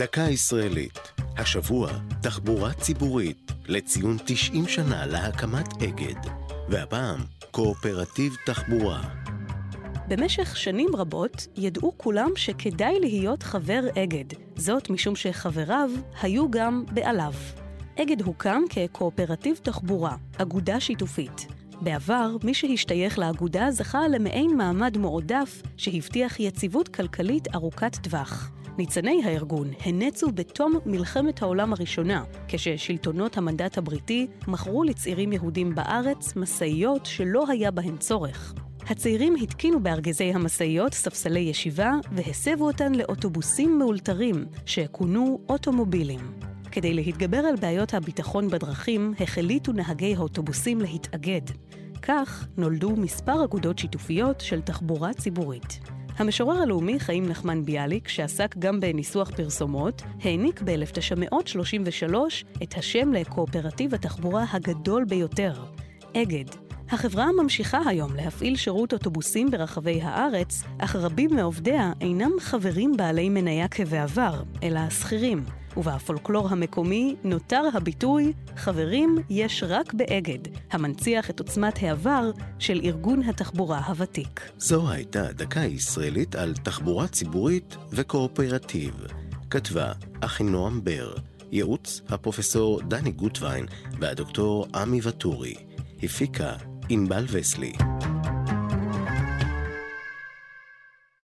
דקה ישראלית. השבוע, תחבורה ציבורית לציון 90 שנה להקמת אגד. והפעם, קואופרטיב תחבורה. במשך שנים רבות ידעו כולם שכדאי להיות חבר אגד, זאת משום שחבריו היו גם בעליו. אגד הוקם כקואופרטיב תחבורה, אגודה שיתופית. בעבר, מי שהשתייך לאגודה זכה למעין מעמד מועדף שהבטיח יציבות כלכלית ארוכת טווח. ניצני הארגון הנצו בתום מלחמת העולם הראשונה, כששלטונות המנדט הבריטי מכרו לצעירים יהודים בארץ משאיות שלא היה בהן צורך. הצעירים התקינו בארגזי המשאיות ספסלי ישיבה והסבו אותן לאוטובוסים מאולתרים, שכונו אוטומובילים. כדי להתגבר על בעיות הביטחון בדרכים, החליטו נהגי האוטובוסים להתאגד. כך נולדו מספר אגודות שיתופיות של תחבורה ציבורית. המשורר הלאומי חיים נחמן ביאליק, שעסק גם בניסוח פרסומות, העניק ב-1933 את השם לקואופרטיב התחבורה הגדול ביותר, אגד. החברה ממשיכה היום להפעיל שירות אוטובוסים ברחבי הארץ, אך רבים מעובדיה אינם חברים בעלי מניה כבעבר, אלא שכירים. ובפולקלור המקומי נותר הביטוי "חברים יש רק באגד", המנציח את עוצמת העבר של ארגון התחבורה הוותיק. זו הייתה דקה ישראלית על תחבורה ציבורית וקואופרטיב. כתבה אחינועם בר, ייעוץ הפרופסור דני גוטווין והדוקטור עמי וטורי. הפיקה ענבל וסלי.